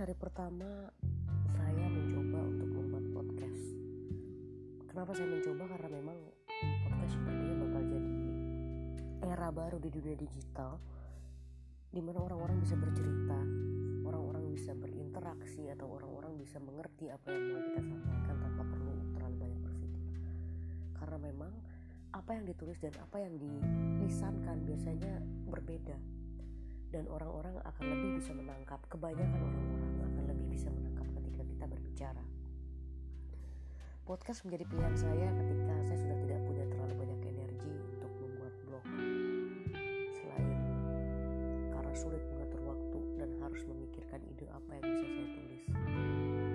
hari pertama saya mencoba untuk membuat podcast. Kenapa saya mencoba? Karena memang podcast sepertinya bakal jadi era baru di dunia digital di mana orang-orang bisa bercerita, orang-orang bisa berinteraksi atau orang-orang bisa mengerti apa yang mau kita sampaikan tanpa perlu terlalu banyak berpikir. Karena memang apa yang ditulis dan apa yang dilisankan biasanya berbeda dan orang-orang akan lebih bisa menangkap kebanyakan orang-orang bisa menangkap ketika kita berbicara. Podcast menjadi pilihan saya ketika saya sudah tidak punya terlalu banyak energi untuk membuat blog. Selain karena sulit mengatur waktu dan harus memikirkan ide apa yang bisa saya tulis.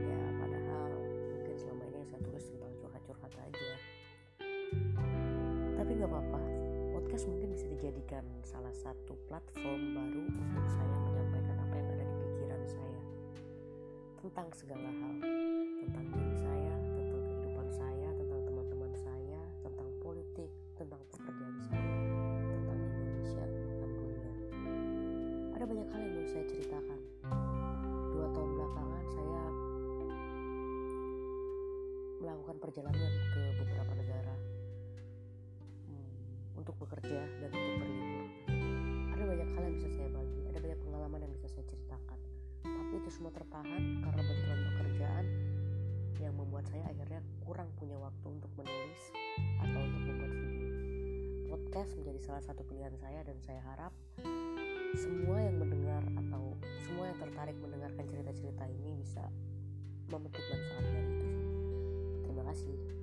Ya padahal mungkin selama ini yang saya tulis tentang curhat-curhat aja. Tapi nggak apa-apa podcast mungkin bisa dijadikan salah satu platform baru untuk saya tentang segala hal. Tentang diri saya tentang kehidupan saya tentang teman-teman saya tentang politik tentang pekerjaan saya tentang Indonesia tentang dunia. Ada banyak hal yang mau saya ceritakan. Dua tahun belakangan saya melakukan perjalanan ke beberapa negara hmm, untuk bekerja dan semua tertahan karena benturan pekerjaan yang membuat saya akhirnya kurang punya waktu untuk menulis atau untuk membuat video. Podcast menjadi salah satu pilihan saya dan saya harap semua yang mendengar atau semua yang tertarik mendengarkan cerita-cerita ini bisa memetik manfaat dari itu. Terima kasih